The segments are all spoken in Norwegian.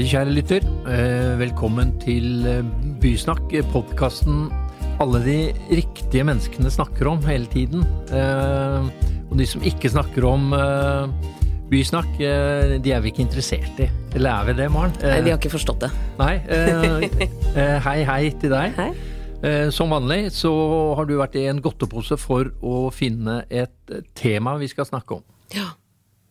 Hei, kjære lytter. Eh, Velkommen til eh, Bysnakk, podkasten alle de riktige menneskene snakker om hele tiden. Eh, Og de som ikke snakker om bysnakk, de er vi ikke interessert i. Eller er vi det, Maren? Nei, vi har ikke forstått det. Nei. Hei, hei til deg. Hei. Som vanlig så har du vært i en godtepose for å finne et tema vi skal snakke om. Ja,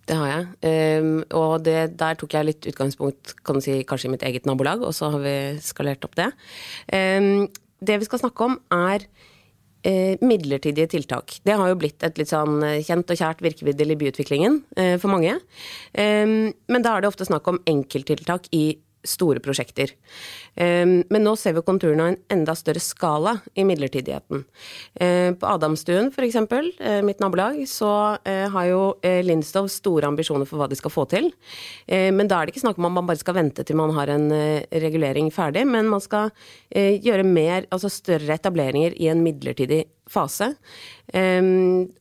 det har jeg. Um, og det, der tok jeg litt utgangspunkt kan du si, kanskje i mitt eget nabolag, og så har vi skalert opp det. Um, det vi skal snakke om, er uh, midlertidige tiltak. Det har jo blitt et litt sånn eh, kjent og kjært virkemiddel i byutviklingen uh, for mange. Um, men da er det ofte snakk om enkelttiltak i store prosjekter. Ehm, Men nå ser vi konturene av en enda større skala i midlertidigheten. Eh, På Adamstuen f.eks., mitt nabolag, så eh, har jo eh, Lindstov store ambisjoner for hva de skal få til. Eh, Men da er det ikke snakk om at man bare skal vente til man har en eh, regulering ferdig, men man skal eh, gjøre mer, altså større etableringer i en midlertidig fase.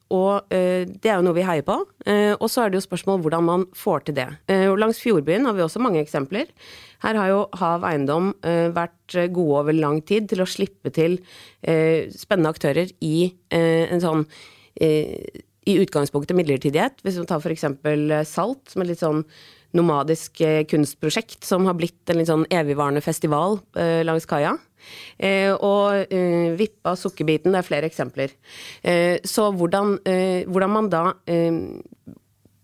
Og uh, det er jo noe vi heier på. Uh, og så er det jo spørsmål hvordan man får til det. Uh, og langs Fjordbyen har vi også mange eksempler. Her har jo Hav Eiendom vært gode over lang tid til å slippe til spennende aktører i en sånn i utgangspunktet midlertidighet. Hvis man tar f.eks. Salt, som er litt sånn nomadisk kunstprosjekt som har blitt en litt sånn evigvarende festival langs kaia. Eh, og eh, Vippa, Sukkerbiten, det er flere eksempler. Eh, så hvordan, eh, hvordan man da eh,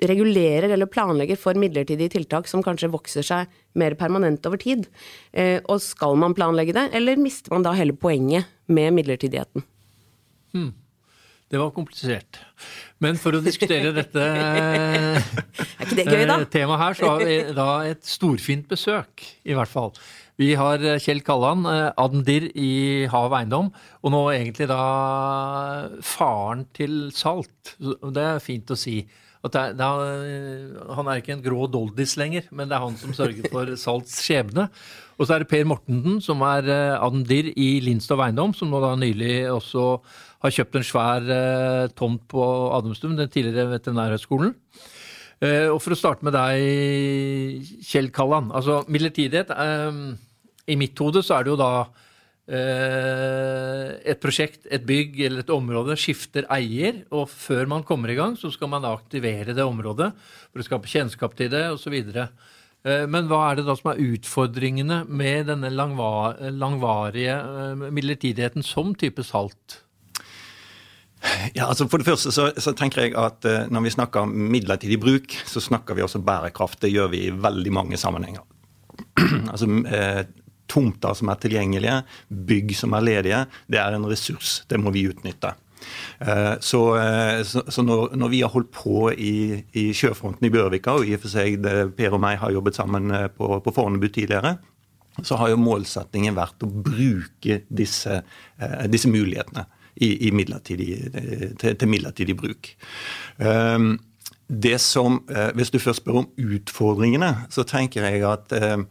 regulerer eller planlegger for midlertidige tiltak som kanskje vokser seg mer permanent over tid. Eh, og skal man planlegge det, eller mister man da hele poenget med midlertidigheten? Det var komplisert. Men for å diskutere dette det gøy, eh, temaet her, så har vi da et storfint besøk, i hvert fall. Vi har eh, Kjell Kalland, eh, admdir i Hav Eiendom, og nå egentlig da faren til Salt. Det er fint å si. At det er, det er, han er ikke en grå doldis lenger, men det er han som sørger for Salts skjebne. Og så er det Per Mortenden, som er admdir i Lindstov Eiendom, som nå da nylig også har kjøpt en svær eh, tomt på Adamstuen, den tidligere veterinærhøgskolen. Eh, og for å starte med deg, Kjell Kalland. Altså midlertidighet eh, I mitt hode så er det jo da et prosjekt, et bygg eller et område skifter eier, og før man kommer i gang, så skal man aktivere det området for å skape kjennskap til det osv. Men hva er det da som er utfordringene med denne langvarige midlertidigheten som type salt? Ja, altså For det første så, så tenker jeg at uh, når vi snakker om midlertidig bruk, så snakker vi også bærekraft. Det gjør vi i veldig mange sammenhenger. altså uh, Tomter som er tilgjengelige, bygg som er ledige, det er en ressurs. Det må vi utnytte. Eh, så, så, så når, når, vi har holdt på i, i sjøfronten i Bjørvika, og i og for seg det, Per og meg har jobbet sammen på, på Fornebu tidligere, så har jo målsettingen vært å bruke disse, disse mulighetene i, i midlertidig, til, til, midlertidig bruk. Um, det som, uh, Hvis du først spør om utfordringene, så tenker jeg at um,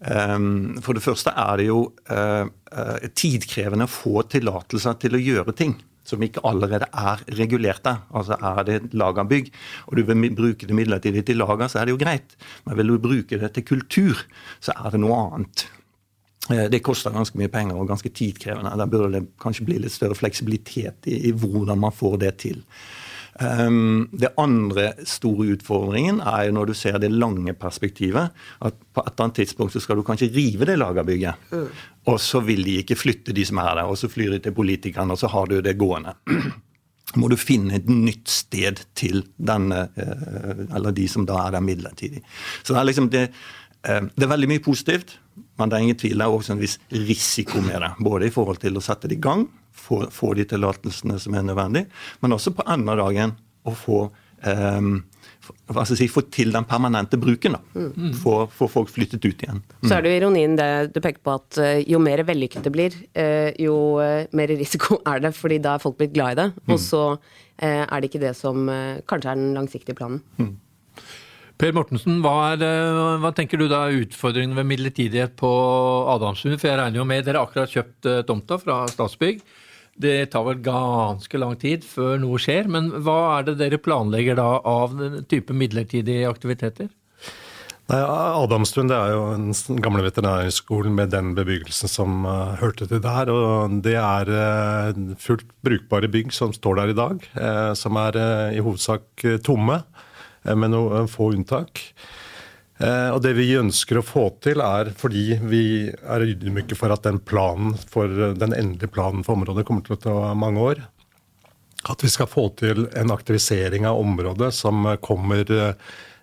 um, For det første er det jo uh, uh, tidkrevende å få tillatelser til å gjøre ting som ikke allerede er regulerte. Altså Er det et lagerbygg, og du vil bruke det midlertidig til lager, så er det jo greit. Men vil du bruke det til kultur, så er det noe annet. Det koster ganske mye penger og ganske tidkrevende. Der burde det kanskje bli litt større fleksibilitet i, i hvordan man får det til. Um, det andre store utfordringen er jo når du ser det lange perspektivet, at på et eller annet tidspunkt så skal du kanskje rive det lagerbygget. Mm. Og så vil de ikke flytte de som er der, og så flyr de til politikerne, og så har du det gående. må du finne et nytt sted til denne, eller de som da er der midlertidig. Så det er liksom det, det er veldig mye positivt. Men det er ingen tvil, det er også en viss risiko med det. Både i forhold til å sette det i gang, få, få de tillatelsene som er nødvendig, men også på andre dagen å få, um, hva skal jeg si, få til den permanente bruken. da, mm. få, få, folk flyttet ut igjen. Mm. Så er det jo ironien det du peker på at jo mer vellykket det blir, jo mer risiko er det, fordi da er folk blitt glad i det. Og så er det ikke det som kanskje er den langsiktige planen. Mm. Per Mortensen, hva, er, hva, tenker du da er utfordringen ved midlertidighet på Adamsund? For jeg regner jo med dere akkurat kjøpt tomta fra Statsbygg. Det tar vel ganske lang tid før noe skjer. Men hva er det dere planlegger da av den type midlertidige aktiviteter? Nei, Adamstuen det er jo den gamle veterinærskolen med den bebyggelsen som uh, hørte til der. og Det er uh, fullt brukbare bygg som står der i dag. Uh, som er i hovedsak tomme, med noen få unntak. og Det vi ønsker å få til, er fordi vi er ydmyke for at den for, den endelige planen for området kommer til å ta mange år. At vi skal få til en aktivisering av området som kommer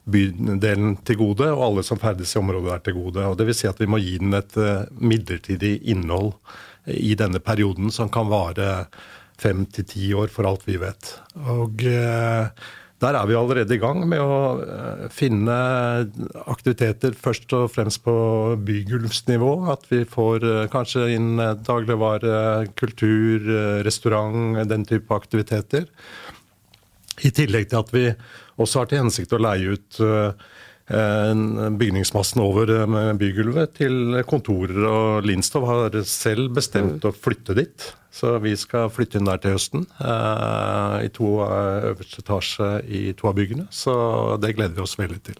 bydelen til gode, og alle som ferdes i området er til gode. Og det vil si at vi må gi den et midlertidig innhold i denne perioden, som kan vare fem til ti år, for alt vi vet. Og uh, der er vi allerede i gang med å uh, finne aktiviteter først og fremst på bygulvsnivå. At vi får kanskje inn dagligvare, kultur, restaurant, den type aktiviteter. I tillegg til at vi også har til hensikt å leie ut eh, bygningsmassen over eh, bygulvet til kontorer. Og Linstov har selv bestemt mm. å flytte dit. Så vi skal flytte inn der til høsten. Eh, I to øverste etasje i to av byggene. Så det gleder vi oss veldig til.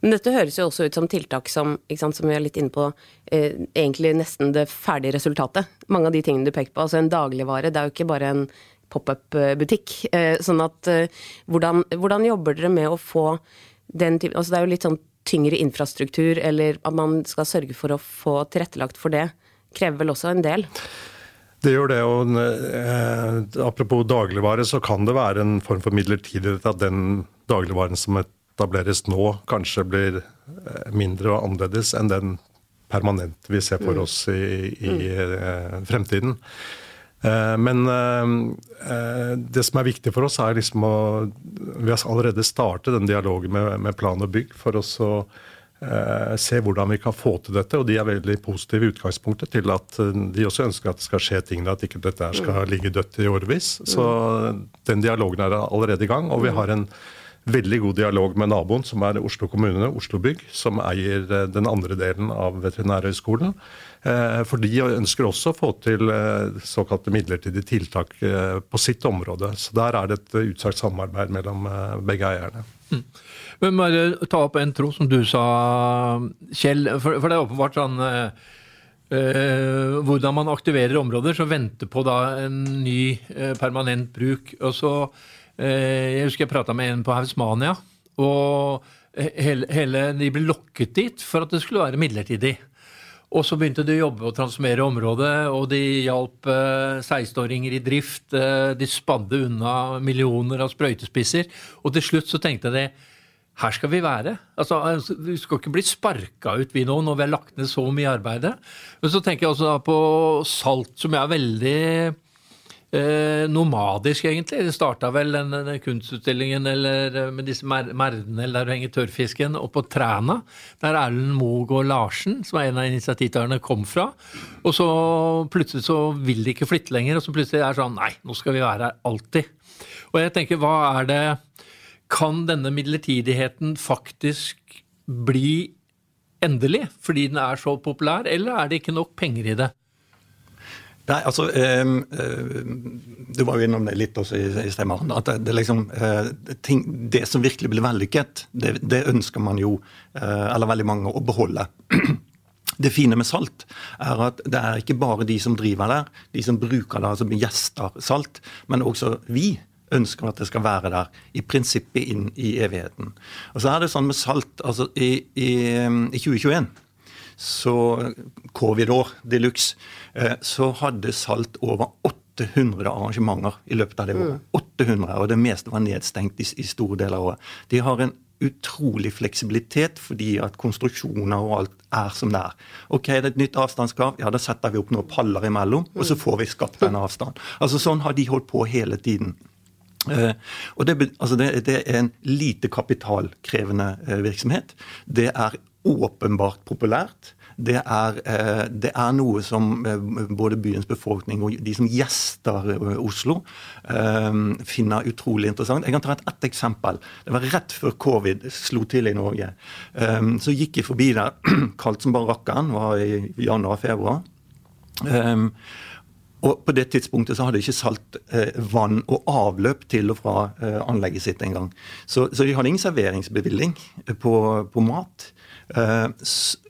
Men dette høres jo også ut som tiltak som, sant, som vi er litt inne på, eh, egentlig nesten det ferdige resultatet. Mange av de tingene du pekte på. Altså en dagligvare, det er jo ikke bare en pop-up-butikk. Eh, sånn at eh, hvordan, hvordan, jobber dere med å få den typen Altså det er jo litt sånn tyngre infrastruktur, eller at man skal sørge for å få tilrettelagt for det, krever vel også en del? Det gjør det. og eh, Apropos dagligvare, så kan det være en form for midlertidighet at den dagligvaren som etableres nå, kanskje blir eh, mindre og annerledes enn den permanent vi ser for mm. oss i, i mm. fremtiden. Eh, men eh, det som er viktig for oss, er liksom å Vi har allerede startet den dialogen med, med plan og bygg for oss å eh, se hvordan vi kan få til dette. Og de er veldig positive i utgangspunktet til at de også ønsker at det skal skje ting, at ikke dette skal mm. ligge dødt i årevis. Så den dialogen er allerede i gang. Og vi har en veldig god dialog med naboen, som er Oslo kommune, Oslo Bygg, som eier den andre delen av Veterinærhøgskolen. Eh, for de ønsker også å få til eh, såkalte midlertidige tiltak eh, på sitt område. Så der er det et utsagt samarbeid mellom begge eierne. Mm. Men bare ta opp en tro som du sa, Kjell. For, for det er åpenbart sånn Uh, hvordan man aktiverer områder som venter på da en ny uh, permanent bruk. Og så, uh, Jeg husker jeg prata med en på Hausmania. og hele, hele, De ble lokket dit for at det skulle være midlertidig. Og så begynte de å jobbe og transformere området, og de hjalp eh, 16-åringer i drift. Eh, de spadde unna millioner av sprøytespisser. Og til slutt så tenkte de her skal vi være. Altså, altså Vi skal ikke bli sparka ut, vi nå, når vi har lagt ned så mye arbeid. Men så tenker jeg også på salt, som jeg er veldig eh, nomadisk, egentlig. Det starta vel den, den, kunstutstillingen eller, eh, med disse mer merdene der du henger tørrfisken, og på Træna, der Erlend Moegård Larsen, som er en av initiativtakerne, kom fra. Og så plutselig så vil de ikke flytte lenger, og så plutselig er det sånn Nei, nå skal vi være her alltid. Og jeg tenker, hva er det Kan denne midlertidigheten faktisk bli endelig fordi den er så populær, eller er det ikke nok penger i det? Nei, altså, eh, Du var jo innom det litt også i, stemmen. at det, liksom, eh, ting, det, som virkelig blir vellykket, det, det, ønsker man jo, eh, eller veldig mange, å beholde. Det fine med salt er at det er ikke bare de som driver der, de som bruker det, altså gjester salt, men også vi ønsker at det skal være der i prinsippet inn i evigheten. Og så er det sånn med salt altså I, i, i 2021 så covid-år de luxe, eh, så hadde Salt over 800 arrangementer i løpet av det året. 800, mm. og det meste var nedstengt i, i store deler av året. De har en utrolig fleksibilitet fordi at konstruksjoner og alt er som det er. Ok, det er et nytt avstandskrav, ja da setter vi opp noen paller imellom, og så mm. får vi skapt den avstanden. Altså Sånn har de holdt på hele tiden. Uh, og det, altså det, det, er en lite kapitalkrevende uh, virksomhet. Det er åpenbart populært. Det er, eh, det er, noe som eh, både byens befolkning og de som gjester eh, Oslo, finner utrolig interessant. Jeg kan ta et ett eksempel. Det var rett før covid slo til i Norge. Så gikk jeg forbi der, kaldt som bare rakkeren, var i januar-februar. Og på det tidspunktet så hadde de ikke salt vann og avløp til og fra anlegget sitt engang. Så, så de hadde ingen serveringsbevilling på, på mat. Eh,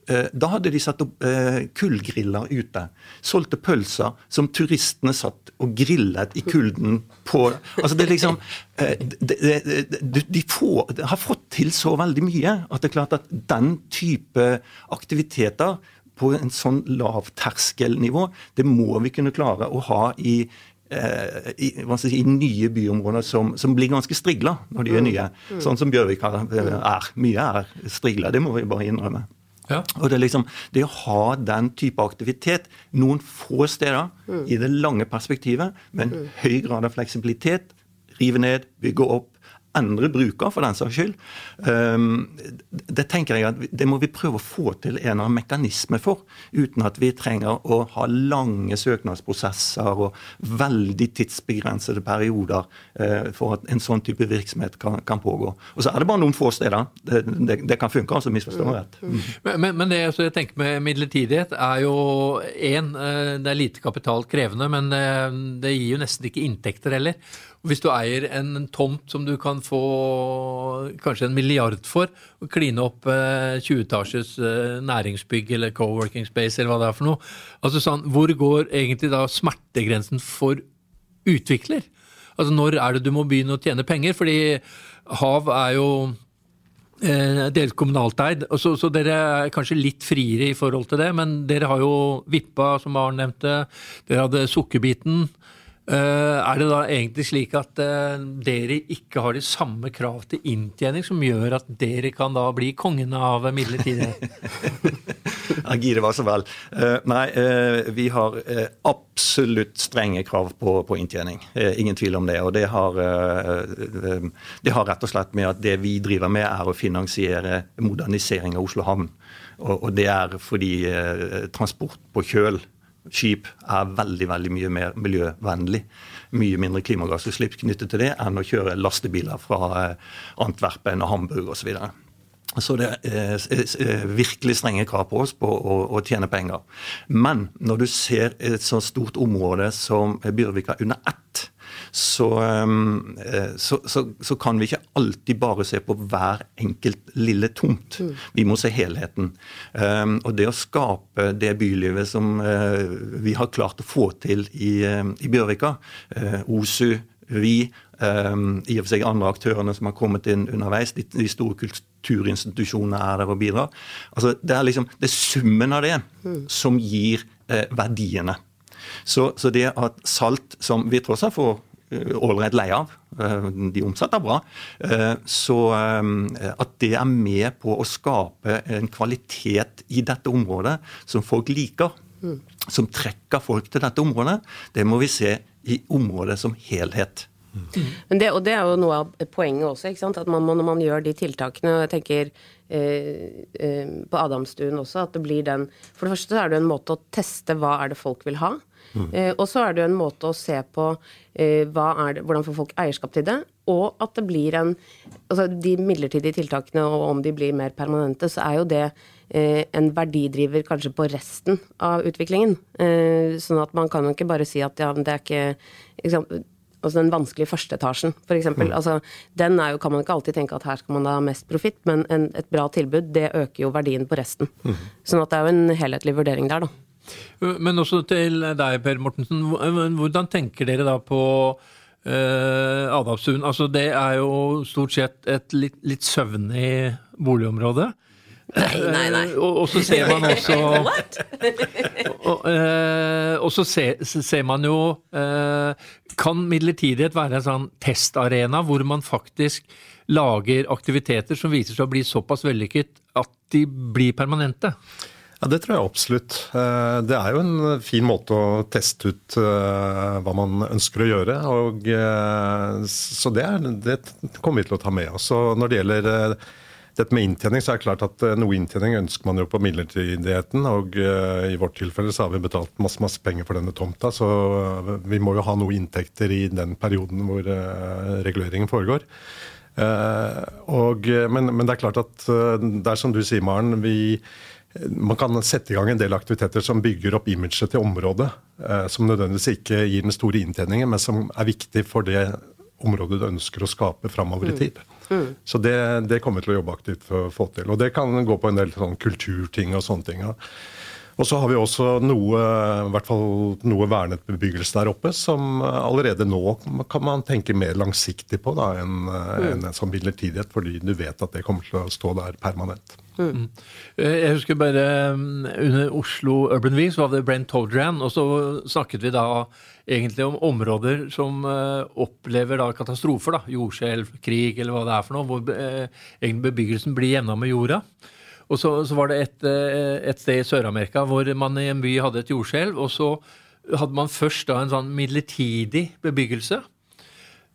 eh, Da hadde de satt opp eh, kullgriller ute. Solgte pølser som turistene satt og grillet i kulden på Altså det er liksom De får, har fått til så veldig mye at det er klart at den type aktiviteter på en sånn lavterskelnivå, det må vi kunne klare å ha i i, skal jeg si, i nye byområder som, som blir ganske strigla når de er nye. Sånn som Bjørvik er. Mye er strigla, det må vi bare innrømme. Ja. Og det er liksom det å ha den type aktivitet noen få steder i det lange perspektivet, med en høy grad av fleksibilitet, rive ned, bygge opp, endre bruker for den saks skyld. Um, det tenker jeg at det må vi prøve å få til en eller annen mekanisme for, uten at vi trenger å ha lange søknadsprosesser og veldig tidsbegrensede perioder eh, for at en sånn type virksomhet kan, kan pågå. Og så er det bare noen få steder. Det, det, det kan funke, altså misforstå meg rett. Mm. Men, men, men det jeg tenker med midlertidighet er jo én, det er lite kapitalkrevende, men eh, det gir jo nesten ikke inntekter heller. Hvis du eier en tomt som du kan få kanskje en milliard for, og kline opp eh, 20-etasjes eh, næringsbygg eller co-working space eller hva det er for noe, altså sånn, hvor går egentlig da smertegrensen for utvikler? Altså Når er det du må begynne å tjene penger? Fordi hav er jo eh, dels kommunalt eid, så, så dere er kanskje litt friere i forhold til det. Men dere har jo Vippa, som Arne nevnte. Dere hadde Sukkerbiten. Eh, er det da egentlig slik at eh, dere ikke har de samme krav til inntjening som gjør at dere kan da bli kongen av midlertidighet? Ja, Gi det var så vel. Eh, nei, vi har absolutt strenge krav på, på inntjening. Ingen tvil om det. Og det har, det har rett og slett med at det vi driver med, er å finansiere modernisering av Oslo havn. Og, og det er fordi transport på kjøl, skip, er veldig veldig mye mer miljøvennlig. Mye mindre klimagassutslipp knyttet til det enn å kjøre lastebiler fra eh, Antwerpen og Hamburg osv. Så, det er eh, virkelig strenge krav på oss på å, å tjene penger. Men når du ser et så stort område som Bjørvika under ett, så, eh, så, så, så kan vi ikke alltid bare se på hver enkelt lille tomt. Vi må se helheten. Um, Og det å skape det bylivet som eh, vi har klart å få til i, i Bjørvika, OSU, vi, um, i og for seg andre aktørene som har kommet inn underveis, de, de store kulturinstitusjonene er der og bidrar. Altså, det, er liksom, det er summen av det som gir eh, verdiene. Så, så det at salt, som vi tross alt får eh, ålreit leie av, eh, de omsetter bra, eh, så at det er med på å skape en kvalitet i dette området som folk liker, som trekker folk til dette området, det må vi se i området som helhet. Men det, og det er jo noe av poenget også, at man, når man gjør de tiltakene og jeg tenker på Adamstuen også, at det blir den For det første så er det en måte å teste hva er det folk vil ha. Eh, og så er det en måte å se på eh, det, hvordan får folk eierskap til det, og at det blir en Altså de midlertidige tiltakene, og om de blir mer permanente, så er jo det eh, en verdidriver kanskje på resten av utviklingen. Eh, sånn at man kan jo ikke bare si at ja, men det er ikke, ikke sant? Altså den vanskelige førsteetasjen, f.eks. Mm. Altså, den jo, kan man ikke alltid tenke at her skal man ha mest profitt, men en, et bra tilbud, det øker jo verdien på resten. Mm. Sånn at det er jo en helhetlig vurdering der, da. Men også til deg, Per Mortensen. Hvordan tenker dere da på eh, Adamstuen? Altså, det er jo stort sett et litt, litt søvnig boligområde. Nei, nei, nei. Eh, og, og så ser man også og, eh, og så ser, ser man jo eh, Kan midlertidighet være en sånn testarena hvor man faktisk lager aktiviteter som viser seg å bli såpass vellykket at de blir permanente? Ja, Det tror jeg absolutt. Eh, Det er jo en fin måte å teste ut hva man ønsker å gjøre. og Så det, er, det kommer vi til å ta med oss. Og Når det gjelder dette med inntjening, så er det klart at eh, noe inntjening ønsker man jo på midlertidigheten. Og eh, i vårt tilfelle så har vi betalt masse, masse penger for denne tomta, så eh, vi må jo ha noe inntekter i den perioden hvor reguleringen foregår. Og, men, men det er klart at det er som du sier, Maren. vi man kan sette i gang en del aktiviteter som bygger opp imaget til området. Som nødvendigvis ikke gir den store inntjeningen, men som er viktig for det området du ønsker å skape framover i tid. Mm. Så det, det, kommer vi til å jobbe aktivt for å få til. Og det kan gå på en del sånn kulturting og sånne ting. Ja. Og så har vi også noe, i hvert fall noe vernet bebyggelse der oppe, som allerede nå kan man tenke mer langsiktig på da, enn mm. en, en sånn midlertidighet, fordi du vet at det kommer til å stå der permanent. Mm. Eh, jeg husker bare mm, under Oslo Urban Week så var det Brent Todran, og så snakket vi da egentlig om områder som uh, opplever da katastrofer, da, jordskjelv, krig eller hva det er for noe, hvor egentlig bebyggelsen blir gjennom med jorda. Og så, så var det et, uh, et sted i Sør-Amerika hvor man i en by hadde et jordskjelv, og så hadde man først da en sånn midlertidig bebyggelse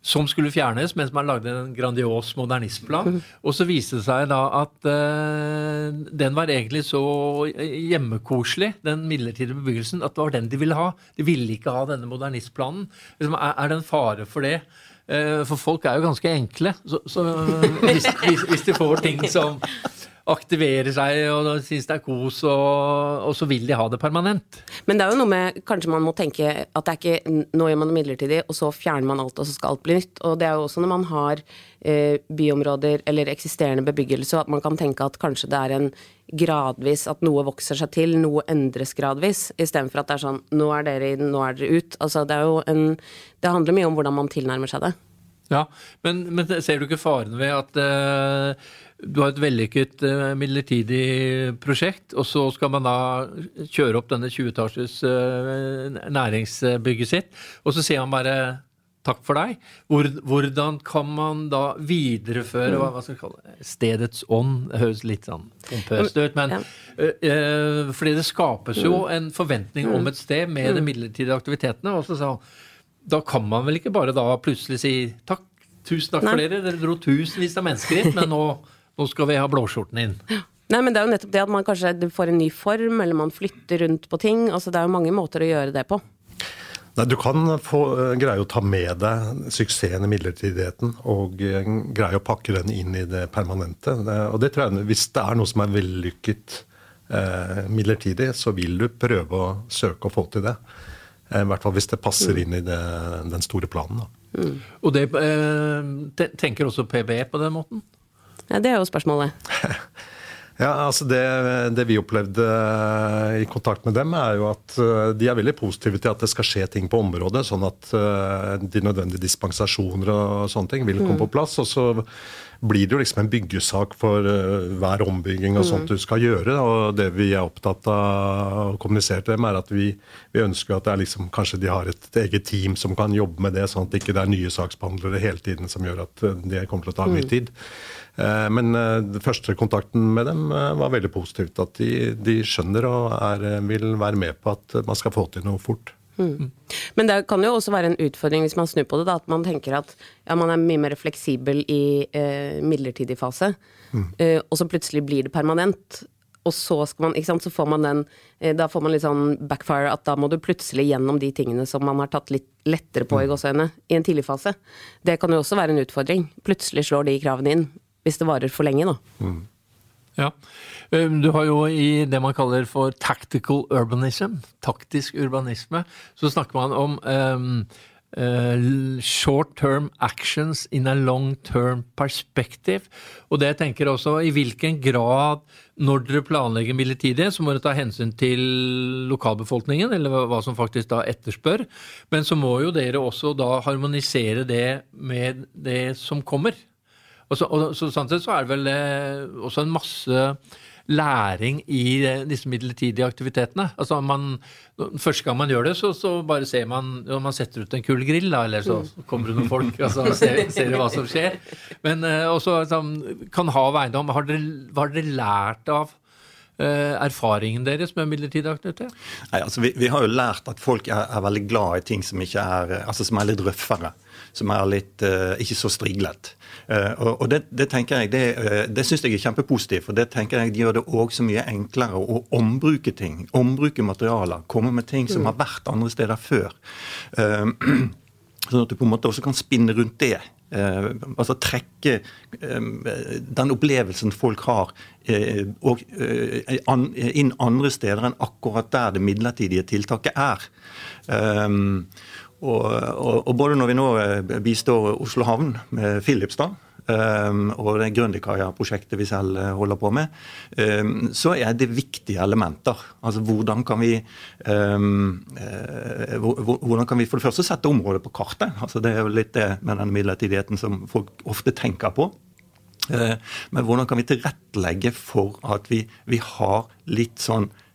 som skulle fjernes, mens man lagde en grandios modernistplan. Og så viste det seg da at uh, den var egentlig så hjemmekoselig, den midlertidige bebyggelsen, at det var den de ville ha. De ville ikke ha denne modernistplanen. Liksom, er, er, det en fare for det? Uh, for folk er jo ganske enkle. Så, så hvis, hvis, hvis de får ting som aktiverer seg og syns det er kos, og, og, så vil de ha det permanent. Men det er jo noe med Kanskje man må tenke at det er ikke Nå gjør man det midlertidig, og så fjerner man alt, og så skal alt bli nytt. Og det er jo også når man har eh, byområder eller eksisterende bebyggelse, at man kan tenke at kanskje det er en gradvis At noe vokser seg til, noe endres gradvis, istedenfor at det er sånn Nå er dere inn, nå er dere ut. Altså det er jo en Det handler mye om hvordan man tilnærmer seg det. Ja, men, men ser du ikke faren ved at uh, du har et vellykket uh, midlertidig prosjekt, og så skal man da kjøre opp denne 20-etasjes uh, næringsbygget sitt, og så sier han bare takk for deg. Hvordan kan man da videreføre hva, hva skal vi kalle det, stedets ånd? Det høres litt sånn pompøst ut, men ja. uh, fordi det skapes jo mm. en forventning om et sted med de mm. midlertidige aktivitetene. og så sa han da kan man vel ikke bare da plutselig si takk, tusen takk Nei. for dere, dere dro tusenvis av mennesker hit, men nå nå skal vi ha blåskjorten inn. Nei, men det er jo nettopp det at man kanskje får en ny form, eller man flytter rundt på ting. Altså, det er jo mange måter å gjøre det på. Nei, Du kan få, uh, greie å ta med deg suksessen i midlertidigheten og uh, greie å pakke den inn i det permanente. Og det tror jeg, Hvis det er noe som er vellykket uh, midlertidig, så vil du prøve å søke å få til det. I hvert fall hvis det passer mm. inn i det, den store planen. Mm. Og det tenker også PBE på den måten? Ja, det er jo spørsmålet. Ja, altså det, det, vi opplevde eh, i kontakt med dem, er jo at eh, de er veldig positive til at det skal skje ting på området, sånn at eh, de nødvendige dispensasjoner og sånne ting vil komme mm. på plass. Og så blir det jo liksom en byggesak for hver ombygging og sånt mm. du skal gjøre. Og det vi er opptatt av å kommunisere til dem, er at vi, vi ønsker at det er liksom, kanskje de har et eget team som kan jobbe med det, sånn at det ikke er nye saksbehandlere hele tiden som gjør at det kommer til å ta mye mm. tid. Eh, men eh, den første kontakten med dem eh, var veldig positivt. At de, de skjønner og er, vil være med på at man skal få til noe fort. Mm. Men det kan jo også være en utfordring hvis man snur på det, da, at man tenker at ja, man er mye mer fleksibel i eh, midlertidig fase, mm. eh, og så plutselig blir det permanent. Og så skal man, ikke sant, så får man den eh, Da får man litt sånn backfire at da må du plutselig gjennom de tingene som man har tatt litt lettere på i mm. gåseøynene i en tidlig fase. Det kan jo også være en utfordring. Plutselig slår de kravene inn hvis det varer for lenge, da. Mm. Ja. Du har jo i det man kaller for tactical urbanism, taktisk urbanisme, så snakker man om um, uh, short term actions in a long term perspective. Og det jeg tenker også i hvilken grad, når dere planlegger midlertidig, så må dere ta hensyn til lokalbefolkningen, eller hva som faktisk da etterspør. Men så må jo dere også da harmonisere det med det som kommer. Og så, og, så, sånn sett så er det vel eh, også en masse læring i eh, disse midlertidige aktivitetene. Altså man, Første gang man gjør det, så, så bare ser man om man setter ut en kul grill, da, eller så kommer det noen folk og så ser, ser hva som skjer. Men eh, også sånn, kan ha eiendom. Har dere, hva har dere lært av eh, erfaringen deres med midlertidig aktivitet? Nei, altså vi, vi, har jo lært at folk er, er, veldig glad i ting som, ikke er, altså som er litt røffere. Som er litt uh, ikke så striglet. Eh, og det, det, tenker jeg, det, eh, det syns jeg er kjempepositivt. For det tenker jeg de gjør det òg så mye enklere å ombruke ting. Ombruke materialer. Komme med ting som har vært andre steder før. Eh, sånn at du på en måte også kan spinne rundt det. Eh, altså trekke eh, den opplevelsen folk har, eh, og, inn andre steder enn akkurat der det midlertidige tiltaket er. Og, og, og, både når vi nå bistår Oslo havn med Filipstad, og det Grønnekaia-prosjektet vi selv holder på med, så er det viktige elementer. Altså hvordan kan vi hvordan kan vi for det første sette området på kartet? Altså Det er jo litt det med den midlertidigheten som folk ofte tenker på. Men hvordan kan vi tilrettelegge for at vi, vi har litt sånn eh,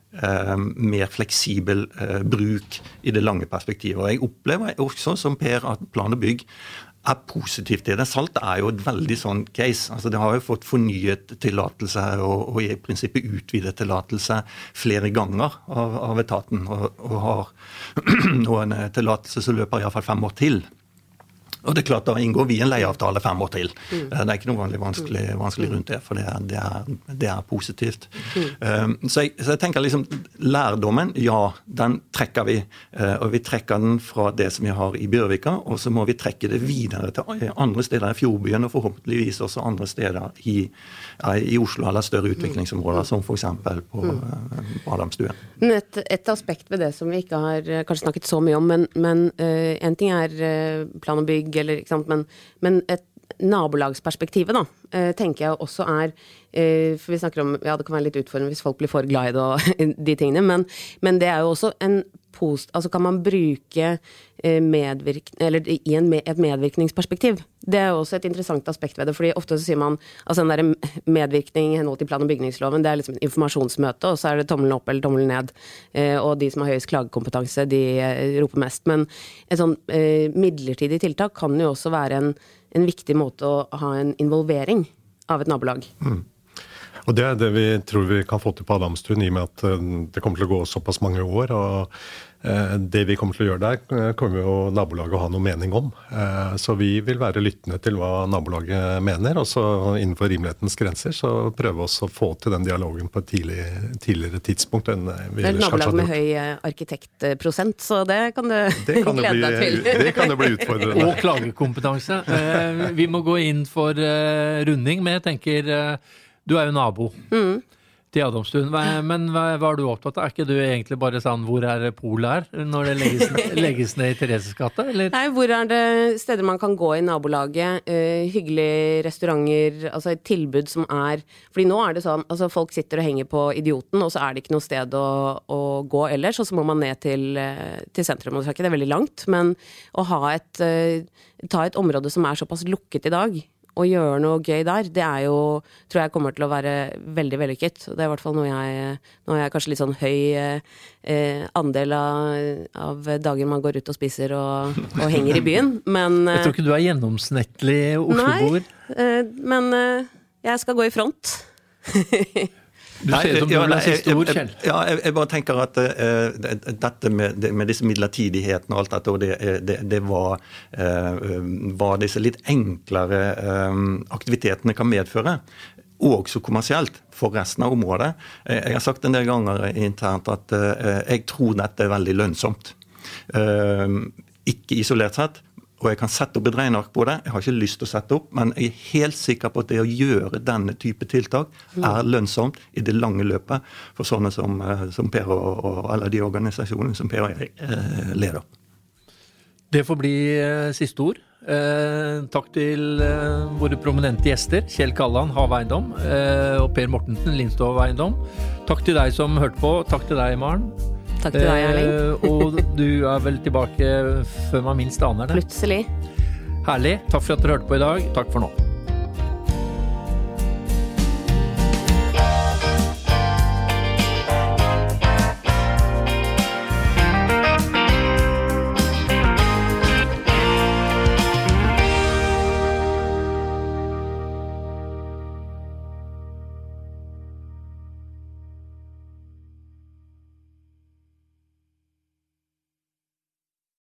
mer fleksibel eh, bruk i det lange perspektivet. Og Jeg opplever også som Per at plan og bygg er positivt til det. Salt er jo et veldig sånn case. Altså Det har jo fått fornyet tillatelse og, og, i prinsippet utvidet tillatelse flere ganger av, av etaten. Og, og har nå en tillatelse som løper iallfall fem år til. Og det er klart, Da inngår vi en leieavtale fem år til. Mm. Det er ikke noe vanlig vanskelig, vanskelig rundt det, for det er, det er, det er positivt. Mm. Um, så, jeg, så, jeg, tenker liksom lærdommen, ja, den trekker vi. Uh, og vi trekker den fra det som vi har i Bjørvika, og så må vi trekke det videre til andre steder i Fjordbyen, og forhåpentligvis også andre steder i, i Oslo eller større utviklingsområder, som f.eks. på, uh, på Adamstuen. Et, et, aspekt ved det som vi ikke har kanskje snakket så mye om, men, men en ting er plan og bygg eller ikke sant, men, men et nabolagsperspektivet, da, eh, tenker jeg også er eh, For vi snakker om Ja, det kan være litt utfordrende hvis folk blir for glad i det og de tingene, men, men det er jo også en post... Altså kan man bruke eh. Eller i en, et medvirkningsperspektiv. Det er også et interessant aspekt ved det. fordi ofte så sier man altså den der medvirkning i henhold til plan- og bygningsloven, det er liksom en informasjonsmøte, og så er det tommelen opp eller tommelen ned. Eh, og de som har høyest klagekompetanse, de eh, roper mest. Men et sånn midlertidig tiltak kan jo også være en, en viktig måte å ha en involvering av et nabolag. Mm. Og Det er det vi tror vi kan få til på Adamstuen, i og med at det kommer til å gå såpass mange år. og Eh, det vi kommer til å gjøre der, eh, kommer jo nabolaget å ha noe mening om. Eh, så vi vil være lyttende til hva nabolaget mener, og så innenfor rimelighetens grenser så prøve oss å få til den dialogen på et tidlig, tidligere tidspunkt enn vi ellers kanskje hadde gjort. Det er et nabolag med høy arkitektprosent, så det kan du det kan glede deg til. Det kan jo bli utfordrende. og klagekompetanse. Vi må gå inn for runding, men jeg tenker du er jo nabo. Mm til Adamstuen. Men hva, hva, er du opptatt av? Er ikke du egentlig bare sånn hvor er polet her, når det legges, legges ned i Thereses gate, Nei, hvor er det steder man kan gå i nabolaget? Uh, hyggelige restauranter, altså et tilbud som er Fordi nå er det sånn, altså folk sitter og henger på Idioten, og så er det ikke noe sted å, å gå ellers, og så må man ned til, eh, til sentrum. Og så er ikke det veldig langt, men å ha et, uh, ta et område som er såpass lukket i dag, å gjøre noe gøy der, det er jo Tror jeg kommer til å være veldig vellykket. Det er i hvert fall noe jeg Nå har jeg kanskje litt sånn høy eh, andel av, av, dager man går ut og spiser og, og henger i byen, men Jeg tror ikke du er gjennomsnittlig Oslo-boer. Nei, eh, men eh, jeg skal gå i front. Du ser ut som du er siste stor, Kjell. Ja, jeg, jeg, bare tenker at uh, dette med, med, disse midlertidighetene og alt dette, og det, eh, det, det var uh, hva disse litt enklere uh, aktivitetene kan medføre. Også kommersielt for resten av området. Jeg har sagt en del ganger internt at jeg tror dette er veldig lønnsomt. Ikke isolert sett, og jeg kan sette opp et regneark på det. Jeg har ikke lyst til å sette opp, men jeg er helt sikker på at det å gjøre denne type tiltak er lønnsomt i det lange løpet for sånne som, eh, som Per og, og alle de organisasjonene som Per og jeg eh, leder. Det får bli eh, siste ord. Takk til våre prominente gjester, Kjell Kalland, Hav Eiendom, og Per Mortensen, Lindstov Eiendom. Takk til deg som hørte på. Takk til deg, Maren. Takk til deg, Erling. Eh, og du er vel tilbake før man minst aner det? Plutselig. Herlig. Takk for at dere hørte på i dag. Takk for nå.